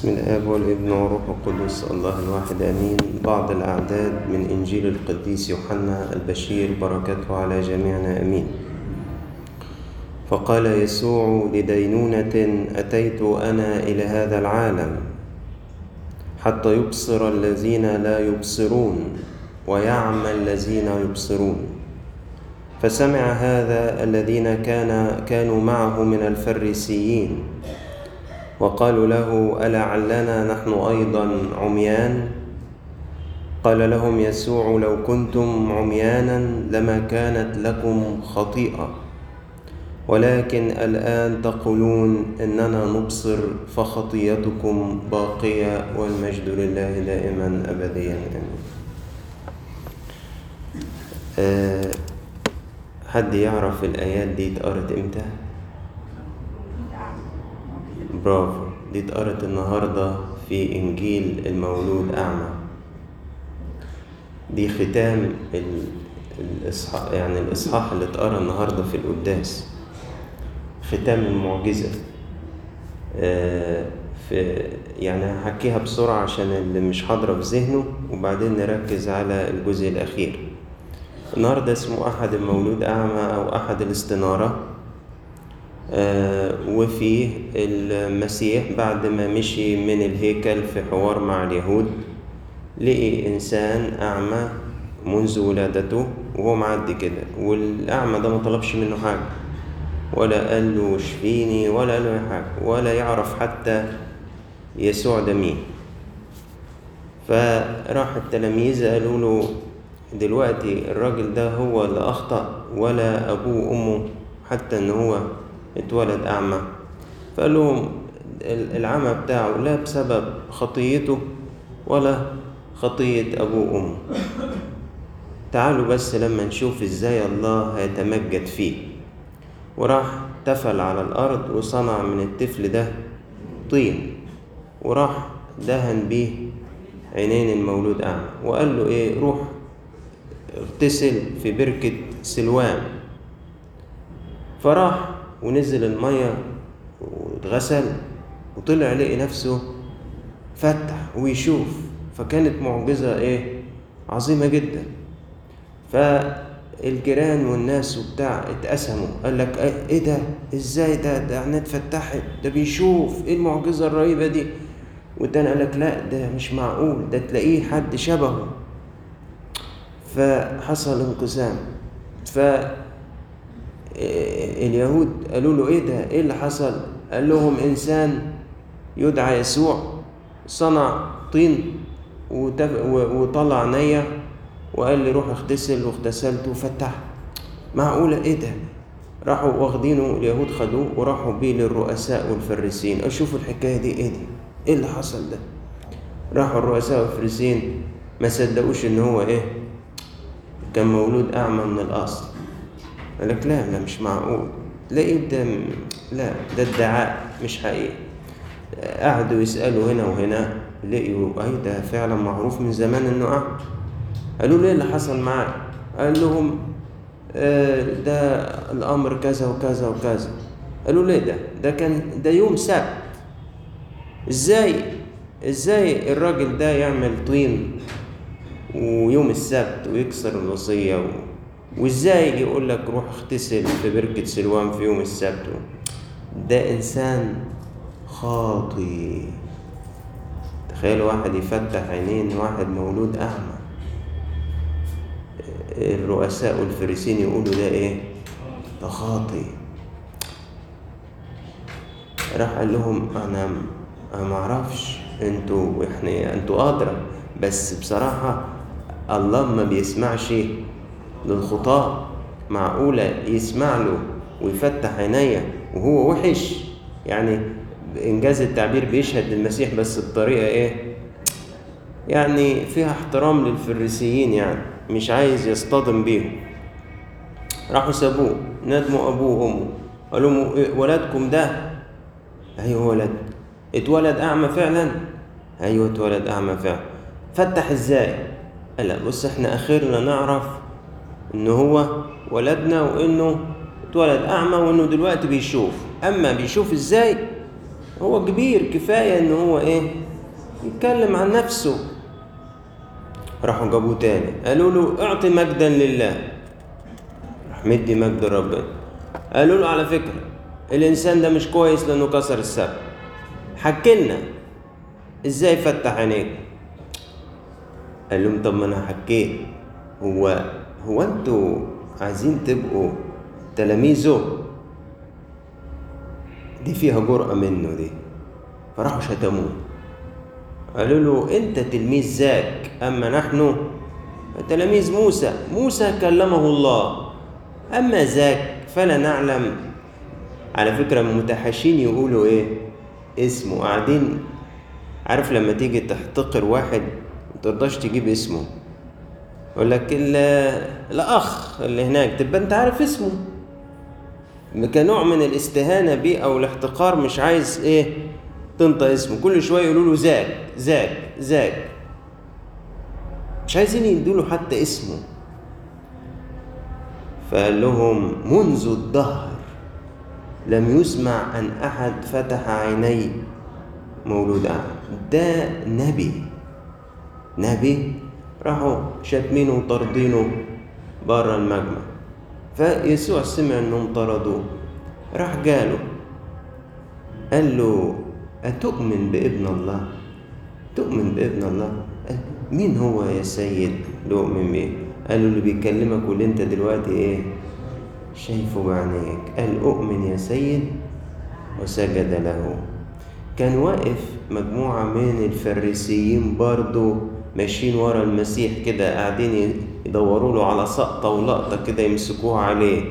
بسم الآب والابن والروح القدس الله الواحد آمين. بعض الأعداد من إنجيل القديس يوحنا البشير بركته على جميعنا آمين. فقال يسوع لدينونة أتيت أنا إلى هذا العالم حتى يبصر الذين لا يبصرون ويعمى الذين يبصرون. فسمع هذا الذين كان كانوا معه من الفريسيين. وقالوا له ألعلنا نحن أيضا عميان؟ قال لهم يسوع لو كنتم عميانا لما كانت لكم خطيئة. ولكن الآن تقولون إننا نبصر فخطيتكم باقية والمجد لله دائما أبديا. آمين أه حد يعرف الآيات دي اتقرت إمتى؟ برافو. دي اتقرت النهاردة في إنجيل المولود أعمى. دي ختام الإصحاح يعني الإصحاح اللي اتقرأ النهاردة في القداس. ختام المعجزة. آه في يعني هحكيها بسرعة عشان اللي مش حاضرة في ذهنه وبعدين نركز على الجزء الأخير. النهاردة اسمه أحد المولود أعمى أو أحد الاستنارة. وفيه المسيح بعد ما مشي من الهيكل في حوار مع اليهود لقي إنسان أعمى منذ ولادته وهو معدي كده والأعمى ده ما طلبش منه حاجة ولا قال له اشفيني ولا قال له حاجة ولا يعرف حتى يسوع ده مين. فراح التلاميذ قالوا له دلوقتي الراجل ده هو اللي أخطأ ولا أبوه وأمه حتى إن هو اتولد أعمى. فقال لهم العمى بتاعه لا بسبب خطيته ولا خطية أبوه وأمه. تعالوا بس لما نشوف إزاي الله هيتمجد فيه. وراح تفل على الأرض وصنع من الطفل ده طين. وراح دهن بيه عينين المولود أعمى. وقال له إيه روح اغتسل في بركة سلوان. فراح ونزل المية واتغسل وطلع لقي نفسه فتح ويشوف. فكانت معجزة إيه؟ عظيمة جدا. فالجيران والناس وبتاع اتقسموا. قال لك إيه ده؟ إزاي ده؟ ده عينيه اتفتحت. ده بيشوف إيه المعجزة الرهيبة دي؟ والتاني قال لك لا ده مش معقول. ده تلاقيه حد شبهه. فحصل انقسام. ف اليهود قالوا له إيه ده؟ إيه اللي حصل؟ قال لهم إنسان يدعى يسوع صنع طين وطلع نية وقال لي روح اغتسل. واغتسلت وفتحت معقولة؟ إيه ده؟ راحوا واخدينه اليهود خدوه وراحوا بيه للرؤساء والفريسين أشوفوا الحكاية دي؟ إيه دي؟ إيه اللي حصل ده؟ راحوا الرؤساء والفريسين ما صدقوش إن هو إيه؟ كان مولود أعمى من الأصل. قال لك لا لا مش معقول. تلاقيه ده لا ده ادعاء مش حقيقي. قعدوا يسألوا هنا وهنا لقيوا أي ده فعلا معروف من زمان إنه أعمى قالوا له إيه اللي حصل معاه؟ قال لهم آه ده الأمر كذا وكذا وكذا. قالوا ليه ده؟ ده كان ده يوم سبت. إزاي؟ إزاي الراجل ده يعمل طين ويوم السبت ويكسر الوصية و... وإزاي يقول لك روح اغتسل في بركة سلوان في يوم السبت؟ ده إنسان خاطي تخيل واحد يفتح عينين واحد مولود أعمى الرؤساء والفريسين يقولوا ده إيه؟ ده خاطي راح قال لهم أنا أنا معرفش أنتوا إحنا أنتوا أدرى. بس بصراحة الله ما بيسمعش للخطاة معقولة يسمع له ويفتح عينيا وهو وحش. يعني إنجاز التعبير بيشهد للمسيح بس بطريقة إيه؟ يعني فيها احترام للفريسيين يعني مش عايز يصطدم بيهم. راحوا سابوه ندموا أبوه وأمه. قالوا لهم ولدكم ده؟ أيوه ولد. اتولد أعمى فعلا؟ أيوه اتولد أعمى فعلا. فتح إزاي؟ لا بص إحنا آخرنا نعرف ان هو ولدنا وإنه اتولد أعمى وإنه دلوقتي بيشوف. أما بيشوف إزاي؟ هو كبير كفاية إن هو إيه؟ يتكلم عن نفسه. راحوا جابوه تاني. قالوا له اعطي مجدا لله. راح مدي مجد ربنا. قالوا له على فكرة الإنسان ده مش كويس لأنه كسر السبت حكي لنا إزاي فتح عينيك. قال لهم طب ما أنا حكيت. هو هو أنتوا عايزين تبقوا تلاميذه؟ دي فيها جرأة منه دي. فراحوا شتموه. قالوا له أنت تلميذ ذاك أما نحن؟ تلاميذ موسى. موسى كلمه الله. أما ذاك فلا نعلم. على فكرة متحاشين يقولوا إيه؟ اسمه. قاعدين عارف لما تيجي تحتقر واحد مترضاش تجيب اسمه. يقول لك الأخ اللي هناك تبقى أنت عارف اسمه. كنوع من الاستهانة بيه أو الاحتقار مش عايز إيه تنطق اسمه. كل شوية يقولوا له زاك زاك زاك. مش عايزين يدوا له حتى اسمه. فقال لهم منذ الدهر لم يسمع أن أحد فتح عيني مولود أعمى ده نبي. نبي راحوا شاتمينه وطاردينه بره المجمع. فيسوع سمع إنهم طردوه. راح جاله قال له أتؤمن بابن الله؟ تؤمن بابن الله؟ قال مين هو يا سيد؟ لؤمن بيه. قال له اللي بيكلمك واللي أنت دلوقتي إيه؟ شايفه بعينيك. قال أؤمن يا سيد وسجد له. كان واقف مجموعة من الفريسيين برضو ماشيين ورا المسيح كده قاعدين يدوروا له على سقطة ولقطة كده يمسكوها عليه.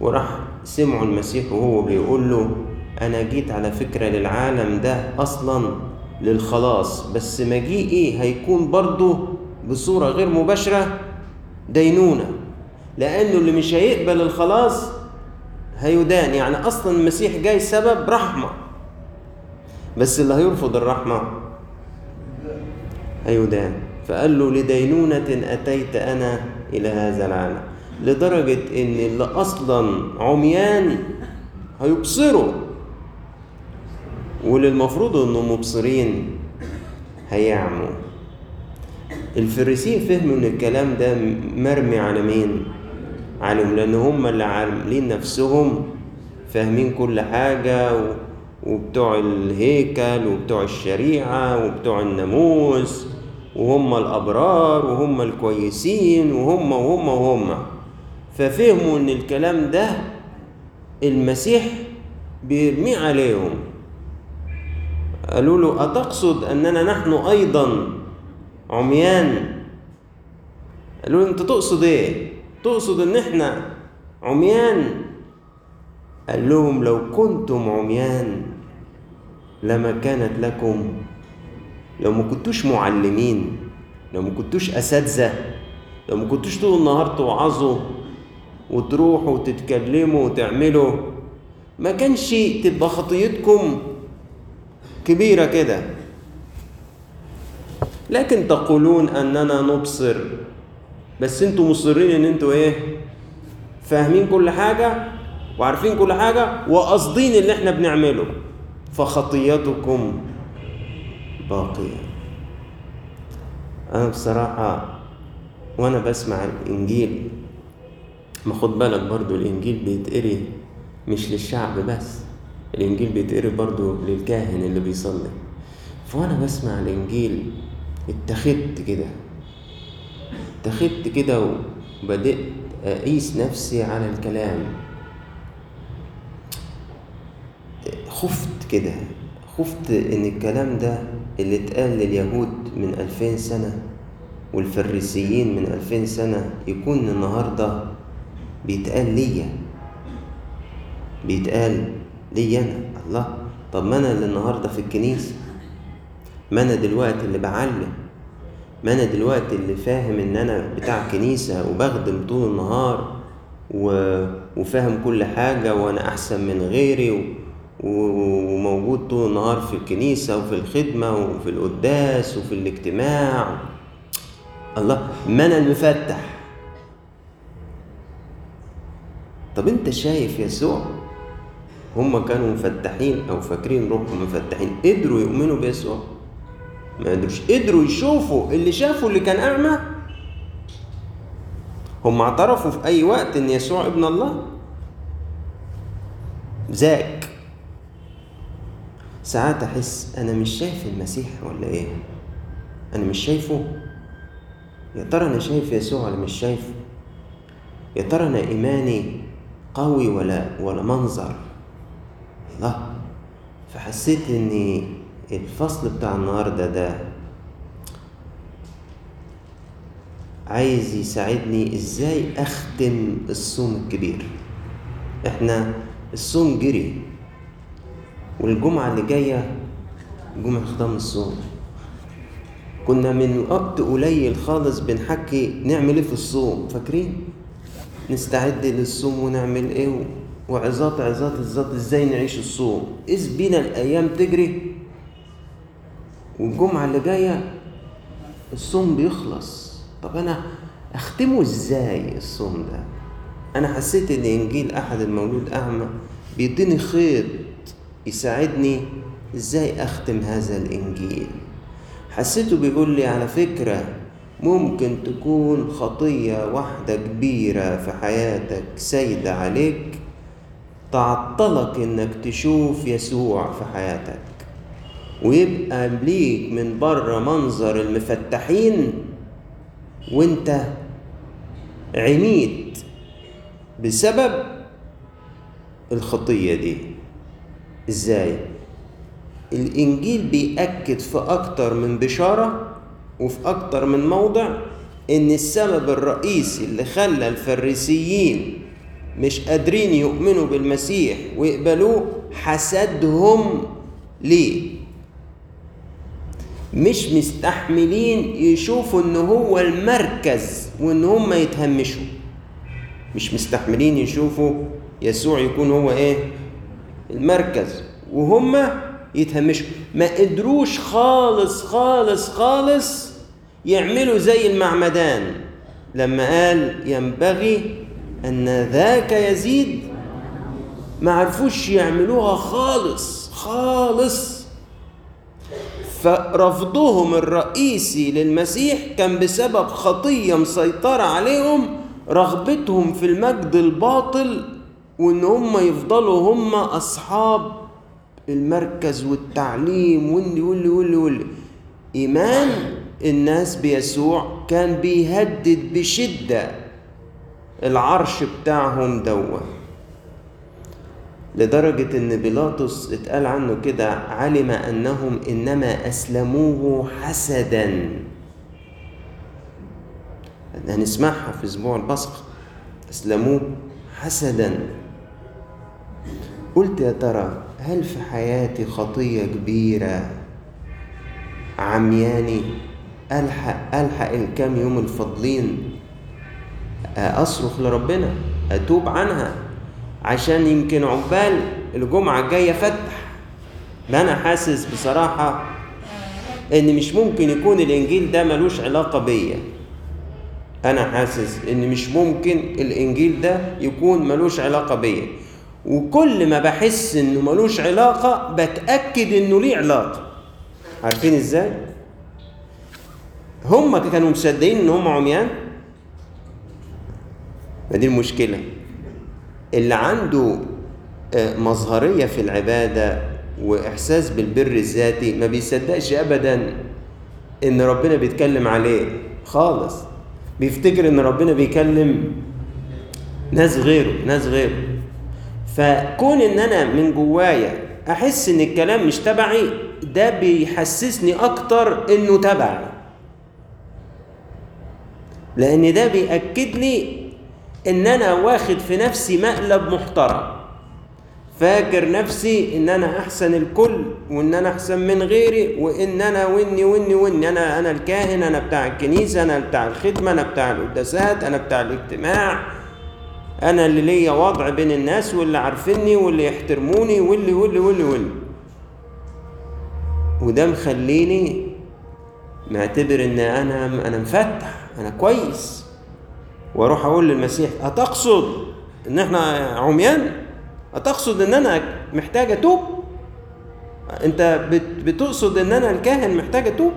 وراح سمعوا المسيح وهو بيقول له أنا جيت على فكرة للعالم ده أصلا للخلاص بس مجيئي هيكون برضه بصورة غير مباشرة دينونة لأنه اللي مش هيقبل الخلاص هيدان. يعني أصلا المسيح جاي سبب رحمة بس اللي هيرفض الرحمة هيدان فقال له لدينونة أتيت أنا إلى هذا العالم لدرجة إن اللي أصلا عميان هيبصروا واللي المفروض إنهم مبصرين هيعموا الفريسيين فهموا إن الكلام ده مرمي على مين؟ عليهم لأن هم اللي عاملين نفسهم فاهمين كل حاجة و... وبتوع الهيكل وبتوع الشريعة وبتوع الناموس وهم الأبرار وهم الكويسين وهم وهم وهم. ففهموا إن الكلام ده المسيح بيرميه عليهم. قالوا له أتقصد أننا نحن أيضا عميان؟ قالوا له أنت تقصد إيه؟ تقصد إن إحنا عميان؟ قال لهم لو كنتم عميان لما كانت لكم لو ما كنتوش معلمين لو ما كنتوش أساتذة لو ما كنتوش طول النهار توعظوا وتروحوا وتتكلموا وتعملوا ما كانش تبقى خطيتكم كبيرة كده. لكن تقولون أننا نبصر بس أنتوا مصرين إن أنتوا إيه فاهمين كل حاجة وعارفين كل حاجة وقاصدين اللي إحنا بنعمله. فخطيتكم باقية أنا بصراحة وأنا بسمع الإنجيل ما خد بالك برضو الإنجيل بيتقري مش للشعب بس الإنجيل بيتقري برضو للكاهن اللي بيصلي. فوأنا بسمع الإنجيل اتخذت كده اتخذت كده وبدأت أقيس نفسي على الكلام. خفت كده خفت إن الكلام ده اللي اتقال لليهود من ألفين سنة والفريسيين من ألفين سنة يكون النهاردة بيتقال ليا. بيتقال ليا أنا. الله. طب ما أنا اللي النهاردة في الكنيسة؟ ما أنا دلوقتي اللي بعلم؟ ما أنا دلوقتي اللي فاهم إن أنا بتاع كنيسة وبخدم طول النهار و... وفاهم كل حاجة وأنا أحسن من غيري و... وموجود طول النهار في الكنيسة وفي الخدمة وفي القداس وفي الاجتماع. الله أنا المفتح طب أنت شايف يسوع؟ هم كانوا مفتحين أو فاكرين روحهم مفتحين. قدروا يؤمنوا بيسوع؟ ما قدروش. قدروا يشوفوا اللي شافوا اللي كان أعمى؟ هم اعترفوا في أي وقت إن يسوع ابن الله؟ ذاك ساعات أحس أنا مش شايف المسيح ولا إيه؟ أنا مش شايفه. يا ترى أنا شايف يسوع ولا مش شايفه؟ يا ترى أنا إيماني قوي ولا ولا منظر؟ الله. فحسيت ان الفصل بتاع النهارده ده عايز يساعدني إزاي أختم الصوم الكبير. إحنا الصوم جري. والجمعة اللي جاية جمعة ختام الصوم. كنا من وقت قليل خالص بنحكي نعمل إيه في الصوم فاكرين؟ نستعد للصوم ونعمل إيه؟ وعظات عظات الذات إزاي نعيش الصوم؟ إذ بينا الأيام تجري والجمعة اللي جاية الصوم بيخلص. طب أنا أختمه إزاي الصوم ده؟ أنا حسيت إن إنجيل أحد المولود أعمى بيديني خيط يساعدني إزاي أختم هذا الإنجيل. حسيته بيقول لي على فكرة ممكن تكون خطية واحدة كبيرة في حياتك سيدة عليك تعطلك إنك تشوف يسوع في حياتك ويبقى ليك من بره منظر المفتحين وأنت عميت بسبب الخطية دي. إزاي؟ الإنجيل بيأكد في أكتر من بشارة وفي أكتر من موضع إن السبب الرئيسي اللي خلى الفريسيين مش قادرين يؤمنوا بالمسيح ويقبلوه حسدهم ليه؟ مش مستحملين يشوفوا إن هو المركز وإن هم يتهمشوا. مش مستحملين يشوفوا يسوع يكون هو إيه؟ المركز وهم يتهمشوا ما قدروش خالص خالص خالص يعملوا زي المعمدان. لما قال ينبغي أن ذاك يزيد ما عرفوش يعملوها خالص خالص. فرفضهم الرئيسي للمسيح كان بسبب خطية مسيطرة عليهم رغبتهم في المجد الباطل وإن هم يفضلوا هم أصحاب المركز والتعليم واللي واللي واللي واللي. إيمان الناس بيسوع كان بيهدد بشدة العرش بتاعهم دوه لدرجة إن بيلاطس اتقال عنه كده علم أنهم إنما أسلموه حسدا. هنسمعها في أسبوع البصخ أسلموه حسدا. قلت يا ترى هل في حياتي خطية كبيرة؟ عمياني ألحق ألحق الكام يوم الفاضلين. أصرخ لربنا أتوب عنها عشان يمكن عقبال الجمعة الجاية فتح. ده أنا حاسس بصراحة إن مش ممكن يكون الإنجيل ده ملوش علاقة بيا. أنا حاسس إن مش ممكن الإنجيل ده يكون ملوش علاقة بيا. وكل ما بحس إنه ملوش علاقة بتأكد إنه ليه علاقة. عارفين إزاي؟ هم كانوا مصدقين إن هم عميان؟ ما دي المشكلة. اللي عنده مظهرية في العبادة وإحساس بالبر الذاتي ما بيصدقش أبدا إن ربنا بيتكلم عليه خالص. بيفتكر إن ربنا بيكلم ناس غيره ناس غيره. فكون إن أنا من جوايا أحس إن الكلام مش تبعي ده بيحسسني أكتر إنه تبعي. لأن ده بيأكد لي إن أنا واخد في نفسي مقلب محترم. فاكر نفسي إن أنا أحسن الكل وإن أنا أحسن من غيري وإن أنا واني واني واني أنا أنا الكاهن أنا بتاع الكنيسة أنا بتاع الخدمة أنا بتاع القداسات أنا بتاع الاجتماع. أنا اللي ليا وضع بين الناس واللي عارفيني واللي يحترموني واللي واللي واللي واللي. وده مخليني معتبر إن أنا أنا مفتح أنا كويس. وأروح أقول للمسيح هتقصد إن إحنا عميان؟ هتقصد إن أنا محتاج أتوب؟ أنت بت- بتقصد إن أنا الكاهن محتاج أتوب؟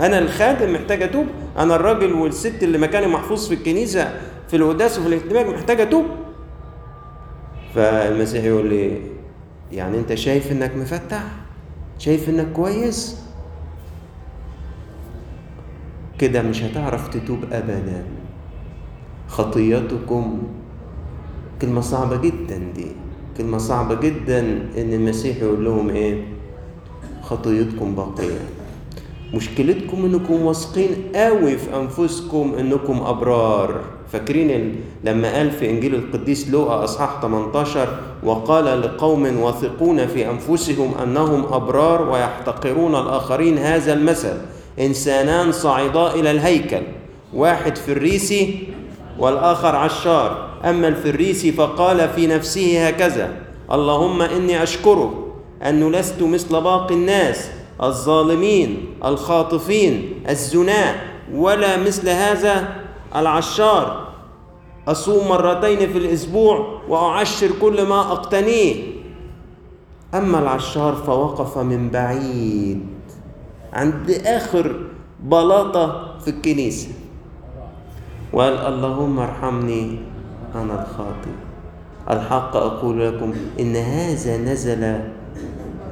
أنا الخادم محتاج أتوب؟ أنا الراجل والست اللي مكاني محفوظ في الكنيسة في القداس وفي الاجتماع محتاج اتوب فالمسيح يقول لي يعني أنت شايف إنك مفتح؟ شايف إنك كويس؟ كده مش هتعرف تتوب ابدا. خطيتكم كلمة صعبة جدا دي. كلمة صعبة جدا إن المسيح يقول لهم إيه؟ خطيتكم باقية. مشكلتكم إنكم واثقين قوي في أنفسكم إنكم أبرار. فاكرين لما قال في إنجيل القديس لوقا أصحاح 18 وقال لقوم واثقون في أنفسهم أنهم أبرار ويحتقرون الآخرين هذا المثل إنسانان صعدا إلى الهيكل واحد فريسي والآخر عشار أما الفريسي فقال في نفسه هكذا اللهم إني أشكرك انه لست مثل باقي الناس الظالمين الخاطفين الزناء ولا مثل هذا العشار. أصوم مرتين في الأسبوع وأعشر كل ما أقتنيه. أما العشار فوقف من بعيد عند آخر بلاطة في الكنيسة. وقال اللهم ارحمني أنا الخاطئ. الحق أقول لكم إن هذا نزل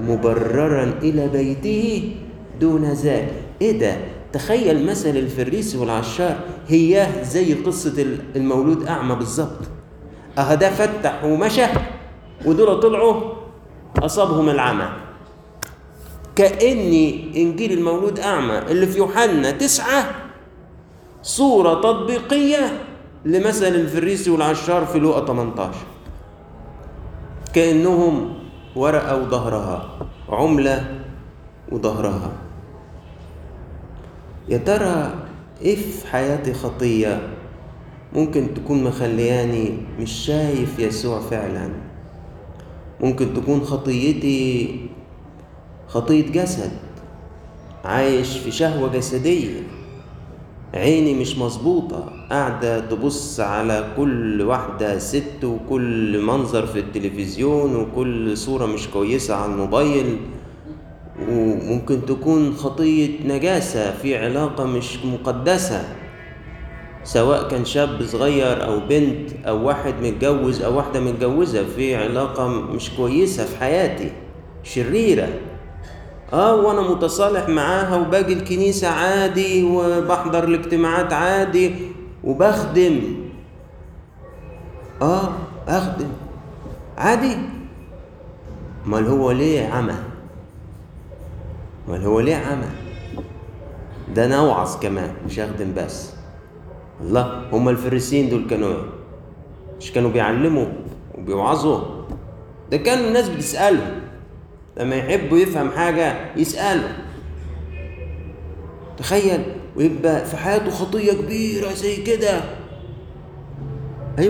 مبررا إلى بيته دون ذاك إيه ده؟ تخيل مثل الفريسي والعشار هي زي قصة المولود أعمى بالظبط. أه ده فتح ومشى ودول طلعوا أصابهم العمى. كأني إنجيل المولود أعمى اللي في يوحنا تسعة صورة تطبيقية لمثل الفريسي والعشار في لوقا 18 كأنهم ورقة وظهرها عملة وظهرها. يا ترى إيه في حياتي خطية؟ ممكن تكون مخلياني مش شايف يسوع فعلا. ممكن تكون خطيتي خطية جسد. عايش في شهوة جسدية. عيني مش مظبوطة. قاعدة تبص على كل واحدة ست وكل منظر في التلفزيون وكل صورة مش كويسة على الموبايل. وممكن تكون خطية نجاسة في علاقة مش مقدسة سواء كان شاب صغير أو بنت أو واحد متجوز أو واحدة متجوزة في علاقة مش كويسة في حياتي شريرة. آه وأنا متصالح معاها وباجي الكنيسة عادي وبحضر الاجتماعات عادي وبخدم. آه أخدم. عادي. أمال هو ليه عمى امال هو ليه عمى ده أنا أوعظ كمان مش اخدم بس. الله هما الفريسين دول كانوا إيه؟ مش كانوا بيعلموا وبيوعظوا؟ ده كانوا الناس بتسألهم لما يحبوا يفهم حاجة يسأله تخيل ويبقى في حياته خطية كبيرة زي كده.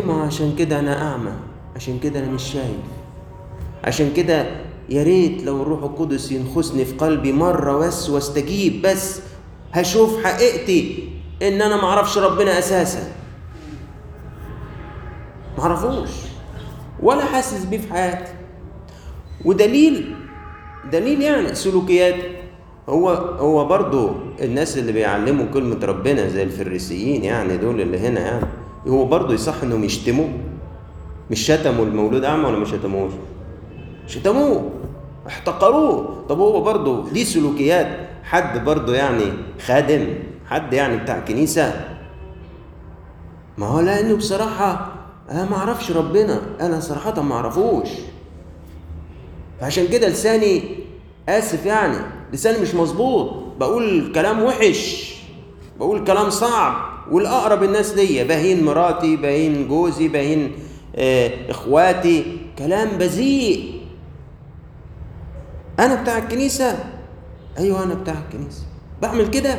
ما عشان كده أنا أعمى عشان كده أنا مش شايف. عشان كده يا ريت لو الروح القدس ينخسني في قلبي مرة بس واستجيب بس. هشوف حقيقتي إن أنا معرفش ربنا أساسا. معرفوش ولا حاسس بيه في حياتي. ودليل دليل يعني سلوكيات. هو هو برضه الناس اللي بيعلموا كلمة ربنا زي الفريسيين يعني دول اللي هنا يعني هو برضه يصح إنهم يشتموا مش شتموا المولود أعمى ولا ما شتموش؟ شتموه. احتقروه. طب هو برضه دي سلوكيات؟ حد برضه يعني خادم حد يعني بتاع كنيسة؟ ما هو لأنه بصراحة أنا ما أعرفش ربنا أنا صراحة ما أعرفوش. فعشان كده لساني آسف يعني لساني مش مظبوط. بقول كلام وحش بقول كلام صعب. والأقرب الناس ليا باهين مراتي باهين جوزي باهين آه إخواتي كلام بذيء. أنا بتاع الكنيسة. أيوه أنا بتاع الكنيسة. بعمل كده.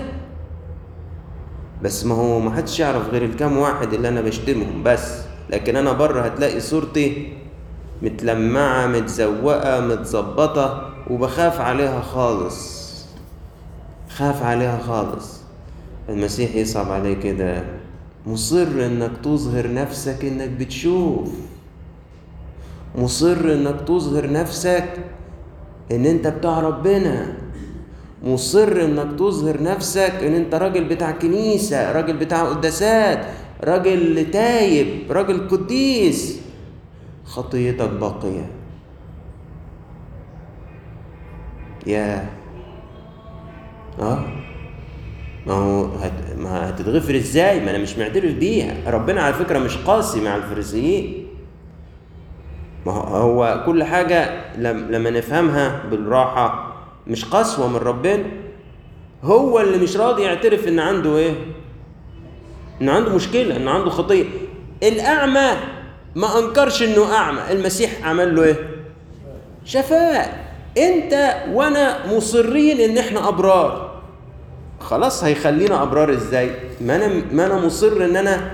بس ما هو ما حدش يعرف غير الكام واحد اللي أنا بشتمهم بس. لكن أنا بره هتلاقي صورتي متلمعة متزوقة متظبطة وبخاف عليها خالص. خاف عليها خالص. المسيح يصعب عليه كده. مصر إنك تظهر نفسك إنك بتشوف. مصر إنك تظهر نفسك إن أنت بتاع ربنا. مصر إنك تظهر نفسك إن أنت راجل بتاع كنيسة راجل بتاع قداسات راجل تايب راجل قديس. خطيتك باقية. يا. آه. ما هو هت... ما هتتغفر إزاي؟ ما أنا مش معترف بيها. ربنا على فكرة مش قاسي مع الفريسيين. ما هو كل حاجة لم... لما نفهمها بالراحة مش قسوة من ربنا. هو اللي مش راضي يعترف إن عنده إيه؟ إن عنده مشكلة إن عنده خطية. الأعمى ما أنكرش إنه أعمى. المسيح عمل له إيه؟ شفاه أنت وأنا مصرين إن إحنا أبرار. خلاص هيخلينا أبرار إزاي؟ ما أنا ما أنا مصر إن أنا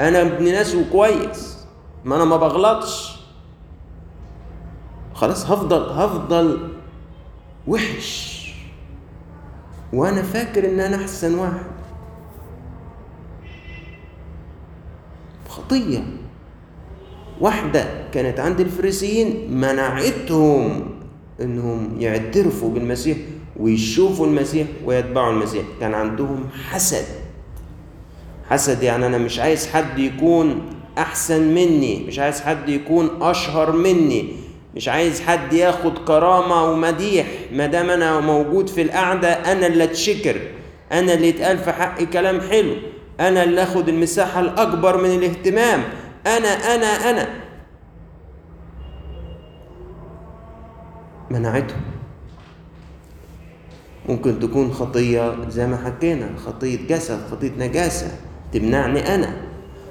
أنا ابن ناس وكويس. ما أنا ما بغلطش. خلاص هفضل هفضل وحش. وأنا فاكر إن أنا أحسن واحد. خطية. واحدة كانت عند الفريسيين منعتهم إنهم يعترفوا بالمسيح ويشوفوا المسيح ويتبعوا المسيح. كان عندهم حسد. حسد يعني أنا مش عايز حد يكون أحسن مني مش عايز حد يكون أشهر مني. مش عايز حد ياخد كرامة ومديح ما دام أنا موجود في القعدة أنا اللي أتشكر. أنا اللي يتقال في حقي كلام حلو. أنا اللي آخد المساحة الأكبر من الاهتمام. أنا أنا أنا. منعتهم ممكن تكون خطية زي ما حكينا خطية جسد خطية نجاسة تمنعني أنا.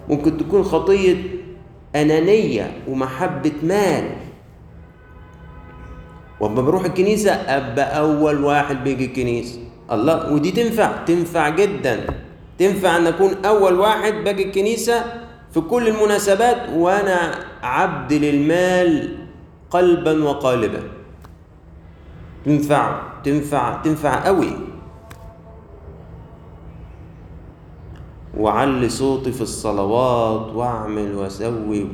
ممكن تكون خطية أنانية ومحبة مال. وأما بروح الكنيسة أبقى أول واحد بيجي الكنيسة. الله ودي تنفع تنفع جدا. تنفع أن أكون أول واحد باجي الكنيسة في كل المناسبات وأنا عبد للمال قلبا وقالبا. تنفع تنفع تنفع قوي وعلي صوتي في الصلوات وأعمل وأسوي.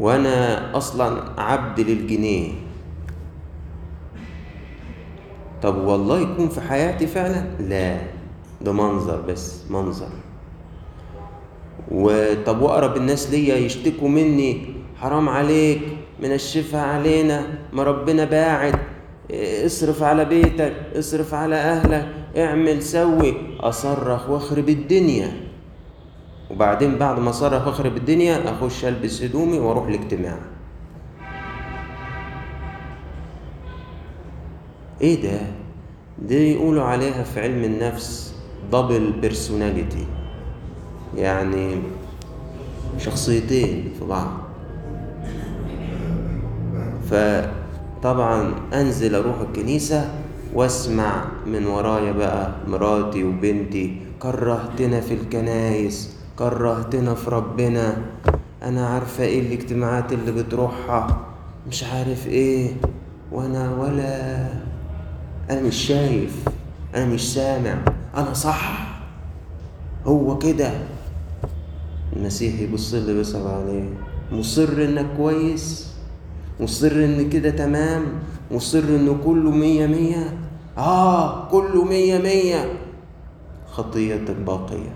وأنا أصلا عبد للجنيه. طب والله يكون في حياتي فعلا؟ لا. ده منظر بس منظر. وطب وأقرب الناس ليا يشتكوا مني؟ حرام عليك منشفها علينا ما ربنا باعد اصرف على بيتك اصرف على أهلك اعمل سوي. أصرخ وأخرب الدنيا. وبعدين بعد ما أصرخ وأخرب الدنيا أخش ألبس هدومي وأروح الاجتماع إيه ده؟ ده يقولوا عليها في علم النفس double personality يعني شخصيتين في بعض. فطبعا أنزل أروح الكنيسة وأسمع من ورايا بقى مراتي وبنتي كرهتنا في الكنايس كرهتنا في ربنا. أنا عارفة إيه الاجتماعات اللي بتروحها؟ مش عارف إيه. وأنا ولا أنا مش شايف أنا مش سامع. أنا صح؟ هو كده؟ المسيح يبص لي ويصعب عليه. مصر إنك كويس؟ مصر إن كده تمام؟ مصر انه كله مية مية؟ آه كله مية مية. خطيتك باقية.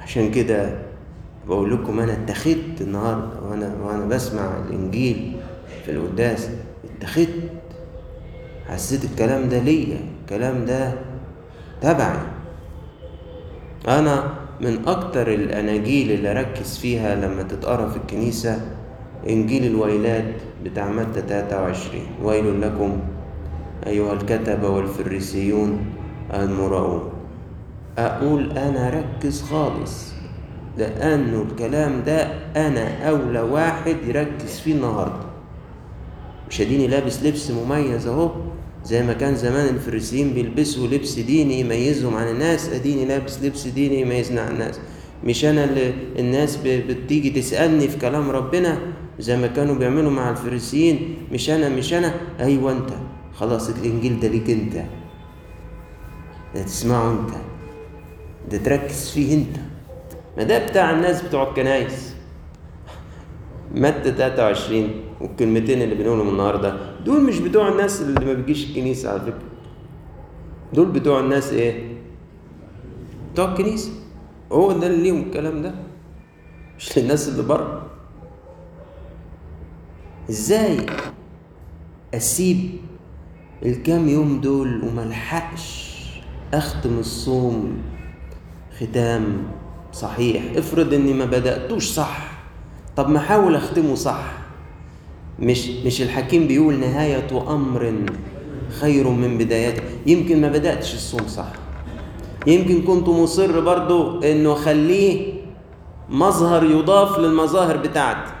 عشان كده بقول لكم أنا اتخذت النهارده وأنا وأنا بسمع الإنجيل. في القداس. اتخذت. حسيت الكلام ده ليا. الكلام ده تبعي. أنا من أكتر الأناجيل اللي أركز فيها لما تتقرأ في الكنيسة إنجيل الويلات بتاع متى 23 ويل لكم أيها الكتبة والفريسيون المراؤون. أقول أنا ركز خالص لأنه الكلام ده أنا أولى واحد يركز فيه النهارده. مش اديني لابس لبس مميز اهو زي ما كان زمان الفريسيين بيلبسوا لبس ديني يميزهم عن الناس اديني لابس لبس ديني يميزنا عن الناس. مش أنا اللي الناس بتيجي تسألني في كلام ربنا؟ زي ما كانوا بيعملوا مع الفريسيين مش أنا مش أنا. أيوه انت. خلاص الانجيل ده ليك انت. ده تسمعه انت. ده تركز فيه انت. ما ده بتاع الناس بتوع الكنايس متى 23 والكلمتين اللي بنقولهم النهارده دول مش بتوع الناس اللي ما بيجيش الكنيسة على فكرة. دول بتوع الناس إيه؟ بتوع الكنيسة. هو ده اللي ليهم الكلام ده؟ مش للناس اللي بره؟ إزاي أسيب الكام يوم دول وملحقش أختم الصوم؟ ختام صحيح. افرض إني ما بدأتوش صح. طب ما أحاول أختمه صح. مش مش الحكيم بيقول نهاية أمر خير من بدايته. يمكن ما بدأتش الصوم صح. يمكن كنت مصر برضو إنه خليه مظهر يضاف للمظاهر بتاعتي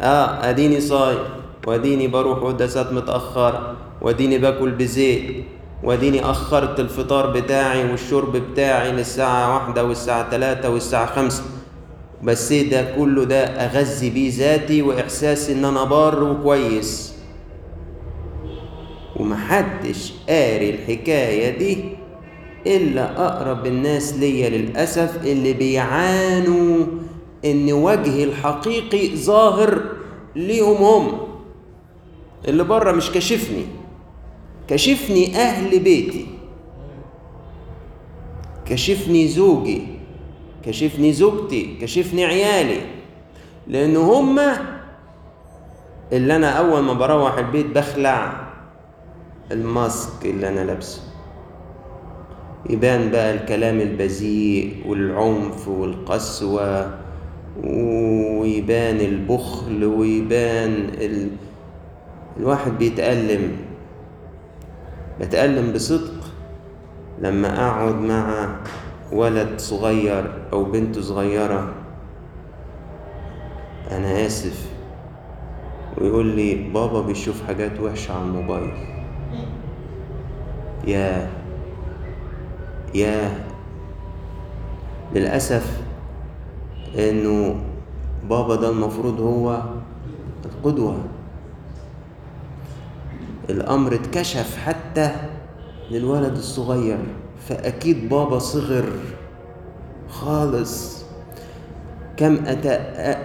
آه أديني صايم وأديني بروح قداسات متأخر وأديني باكل بزيت وأديني أخرت الفطار بتاعي والشرب بتاعي للساعة واحدة والساعة تلاتة والساعة خمسة. بس ده كله ده أغذي بيه ذاتي وإحساسي إن أنا بار وكويس. ومحدش قاري الحكاية دي إلا أقرب الناس ليا للأسف اللي بيعانوا إن وجهي الحقيقي ظاهر ليهم هم. اللي بره مش كاشفني. كشفني أهل بيتي. كشفني زوجي. كشفني زوجتي كشفني عيالي. لأن هما اللي أنا أول ما بروح البيت بخلع الماسك اللي أنا لابسه. يبان بقى الكلام البذيء والعنف والقسوة ويبان البخل ويبان ال... الواحد بيتألم. بتألم بصدق لما أقعد مع ولد صغير أو بنت صغيرة. أنا آسف. ويقول لي بابا بيشوف حاجات وحشة على الموبايل. يا يا للأسف إنه بابا ده المفروض هو القدوة. الأمر اتكشف حتى للولد الصغير. فأكيد بابا صغر خالص. كم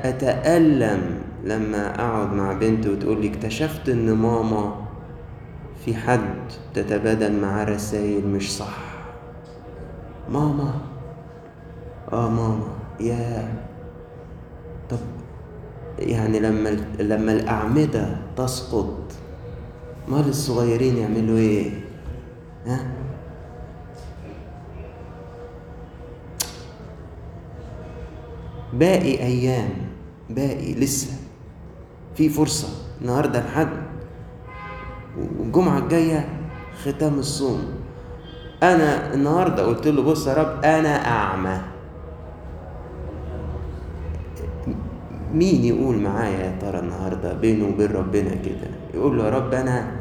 أتألم لما أقعد مع بنتي وتقول لي اكتشفت إن ماما في حد تتبادل معاه رسائل مش صح. ماما؟ آه ماما. يا طب يعني لما لما الأعمدة تسقط مال الصغيرين يعملوا إيه؟ ها؟ باقي أيام باقي لسه في فرصة النهارده الحد والجمعة الجاية ختام الصوم. أنا النهارده قلت له بص يا رب أنا أعمى. مين يقول معايا يا ترى النهارده بينه وبين ربنا كده؟ يقول له يا رب أنا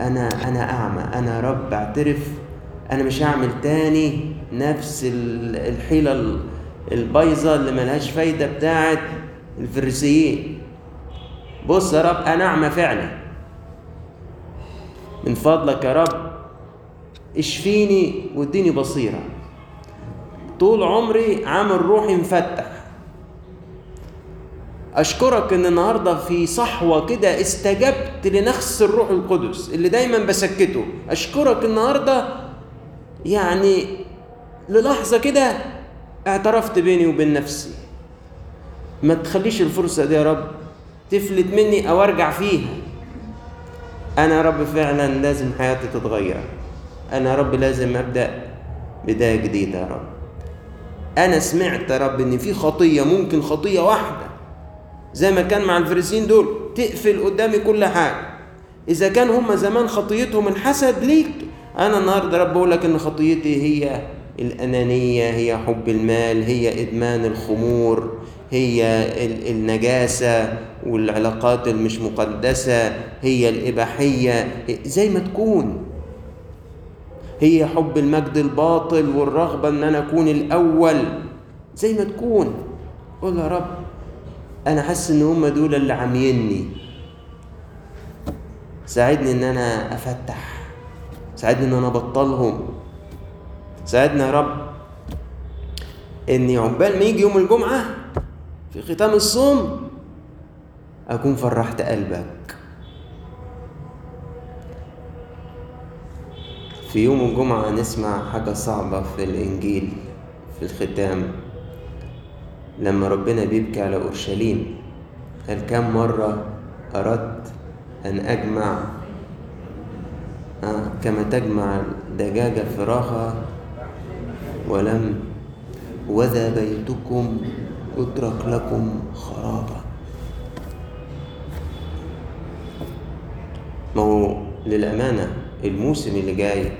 أنا أنا أعمى أنا يا رب أعترف أنا مش هعمل تاني نفس الحيلة البايظة اللي ملهاش فايدة بتاعت الفريسيين. بص يا رب أنا أعمى فعلا. من فضلك يا رب اشفيني واديني بصيرة. طول عمري عامل روحي مفتح. أشكرك إن النهاردة في صحوة كده استجبت لنخس الروح القدس اللي دايما بسكته. أشكرك النهاردة يعني للحظة كده اعترفت بيني وبين نفسي. ما تخليش الفرصة دي يا رب تفلت مني أو أرجع فيها. أنا يا رب فعلا لازم حياتي تتغير. أنا يا رب لازم أبدأ بداية جديدة يا رب. أنا سمعت يا رب إن في خطية ممكن خطية واحدة. زي ما كان مع الفريسين دول تقفل قدامي كل حاجة. إذا كان هم زمان خطيتهم الحسد ليك أنا النهاردة رب بقول لك إن خطيتي هي الأنانية هي حب المال هي إدمان الخمور هي النجاسة والعلاقات المش مقدسة هي الإباحية زي ما تكون. هي حب المجد الباطل والرغبة إن أنا أكون الأول زي ما تكون. قول يا رب أنا حاسس إن هم دول اللي عاميني. ساعدني إن أنا أفتح ساعدني إن أنا أبطلهم. ساعدنا يا رب إني عقبال ما يجي يوم الجمعة في ختام الصوم أكون فرحت قلبك. في يوم الجمعة نسمع حاجة صعبة في الإنجيل في الختام لما ربنا بيبكي على أورشليم. قال كم مرة أردت أن أجمع آه كما تجمع الدجاجة فراخها ولم وذا بيتكم اترك لكم خرابا ما هو للأمانة الموسم اللي جاي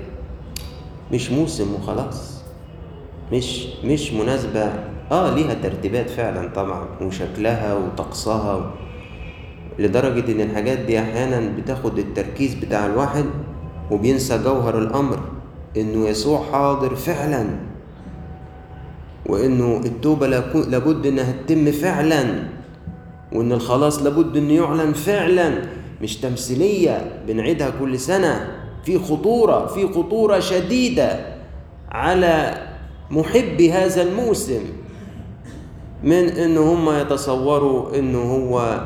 مش موسم وخلاص. مش مش مناسبة. آه ليها ترتيبات فعلا طبعا وشكلها وطقسها لدرجة إن الحاجات دي أحيانا بتاخد التركيز بتاع الواحد وبينسى جوهر الأمر إنه يسوع حاضر فعلا. وإنه التوبة لابد إنها تتم فعلا وإن الخلاص لابد إنه يعلن فعلا. مش تمثيلية بنعيدها كل سنة. في خطورة في خطورة شديدة على محبي هذا الموسم. من ان هم يتصوروا إنه هو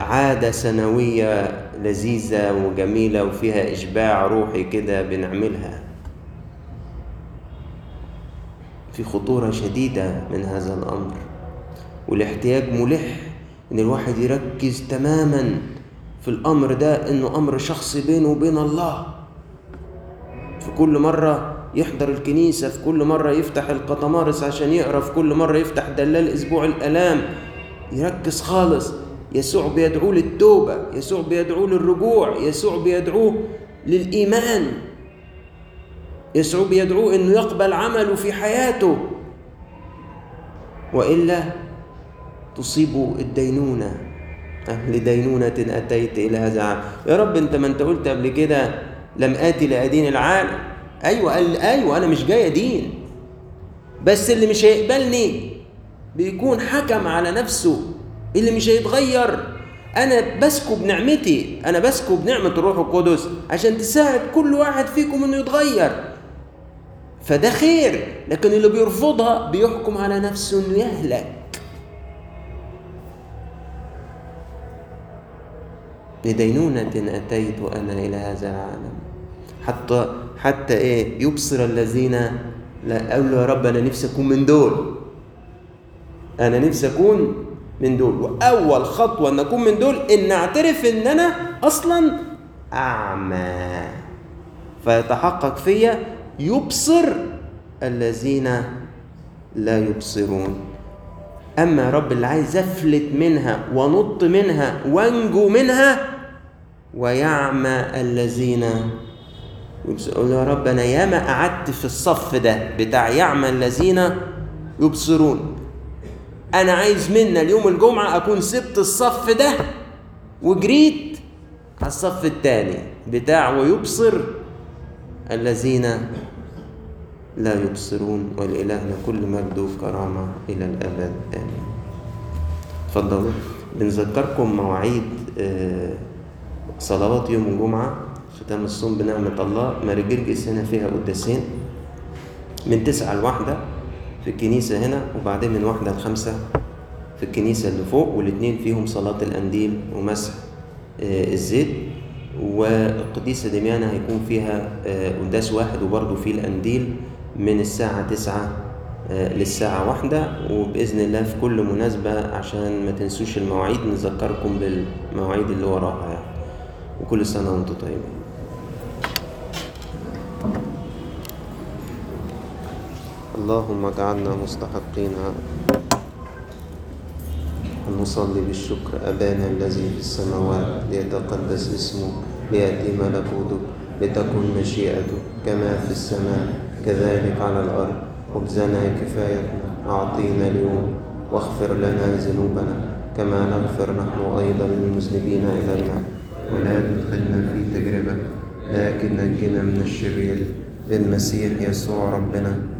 عادة سنوية لذيذة وجميلة وفيها إشباع روحي كده بنعملها. في خطورة شديدة من هذا الأمر. والاحتياج ملح إن الواحد يركز تماما في الأمر ده إنه أمر شخصي بينه وبين الله. في كل مرة يحضر الكنيسة في كل مرة يفتح القطمارس عشان يقرأ في كل مرة يفتح دلال أسبوع الآلام. يركز خالص. يسوع بيدعوه للتوبة يسوع بيدعوه للرجوع يسوع بيدعوه للإيمان. يسوع بيدعوه إنه يقبل عمله في حياته. وإلا تصيب الدينونة. لدينونة أتيت إلى هذا العالم يا رب أنت ما أنت قلت قبل كده لم آتي لأدين العالم. أيوة قال أيوة أنا مش جاي أدين. بس اللي مش هيقبلني بيكون حكم على نفسه. اللي مش هيتغير. أنا بسكب نعمتي أنا بسكب نعمه الروح القدس عشان تساعد كل واحد فيكم إنه يتغير. فده خير لكن اللي بيرفضها بيحكم على نفسه انه يهلك. لدينونة أتيت أنا إلى هذا العالم. حتى حتى إيه يبصر الذين لا له يا رب أنا نفسي أكون من دول. أنا نفسي أكون من دول. وأول خطوة إن أكون من دول إن أعترف إن أنا أصلا أعمى. فيتحقق فيا يبصر الذين لا يبصرون. يا رب اللي عايز أفلت منها ونط منها وانجو منها ويعمى الذين يبصرون. يا رب أنا ياما قعدت في الصف ده بتاع يعمى الذين يبصرون. أنا عايز منا اليوم الجمعة أكون سبت الصف ده وجريت على الصف الثاني بتاع ويبصر الذين لا يبصرون ولإلهنا كل مجد وكرامة إلى الأبد. آمين. تفضلوا. بنذكركم مواعيد صلوات يوم الجمعة ختام الصوم بنعمة الله ماري جرجس هنا فيها قداسين من تسعة لواحدة في الكنيسة هنا وبعدين من واحدة لخمسة في الكنيسة اللي فوق والاتنين فيهم صلاة الأنديل ومسح الزيت. والقديسة دميانة هيكون فيها قداس واحد وبرضه فيه الأنديل من الساعة تسعة للساعة واحدة وبإذن الله في كل مناسبة عشان ما تنسوش المواعيد نذكركم بالمواعيد اللي وراها يعني. وكل سنة وأنتم طيبين. اللهم اجعلنا مستحقين أن نصلي بالشكر أبانا الذي في السماوات ليتقدس اسمك. ليأتي ملكوتك لتكن مشيئتك كما في السماء كذلك على الأرض. خبزنا كفايتنا أعطينا اليوم واغفر لنا ذنوبنا كما نغفر نحن أيضا للمذنبين إلينا ولا تدخلنا في تجربة لكن نجنا من الشرير. بالمسيح يسوع ربنا.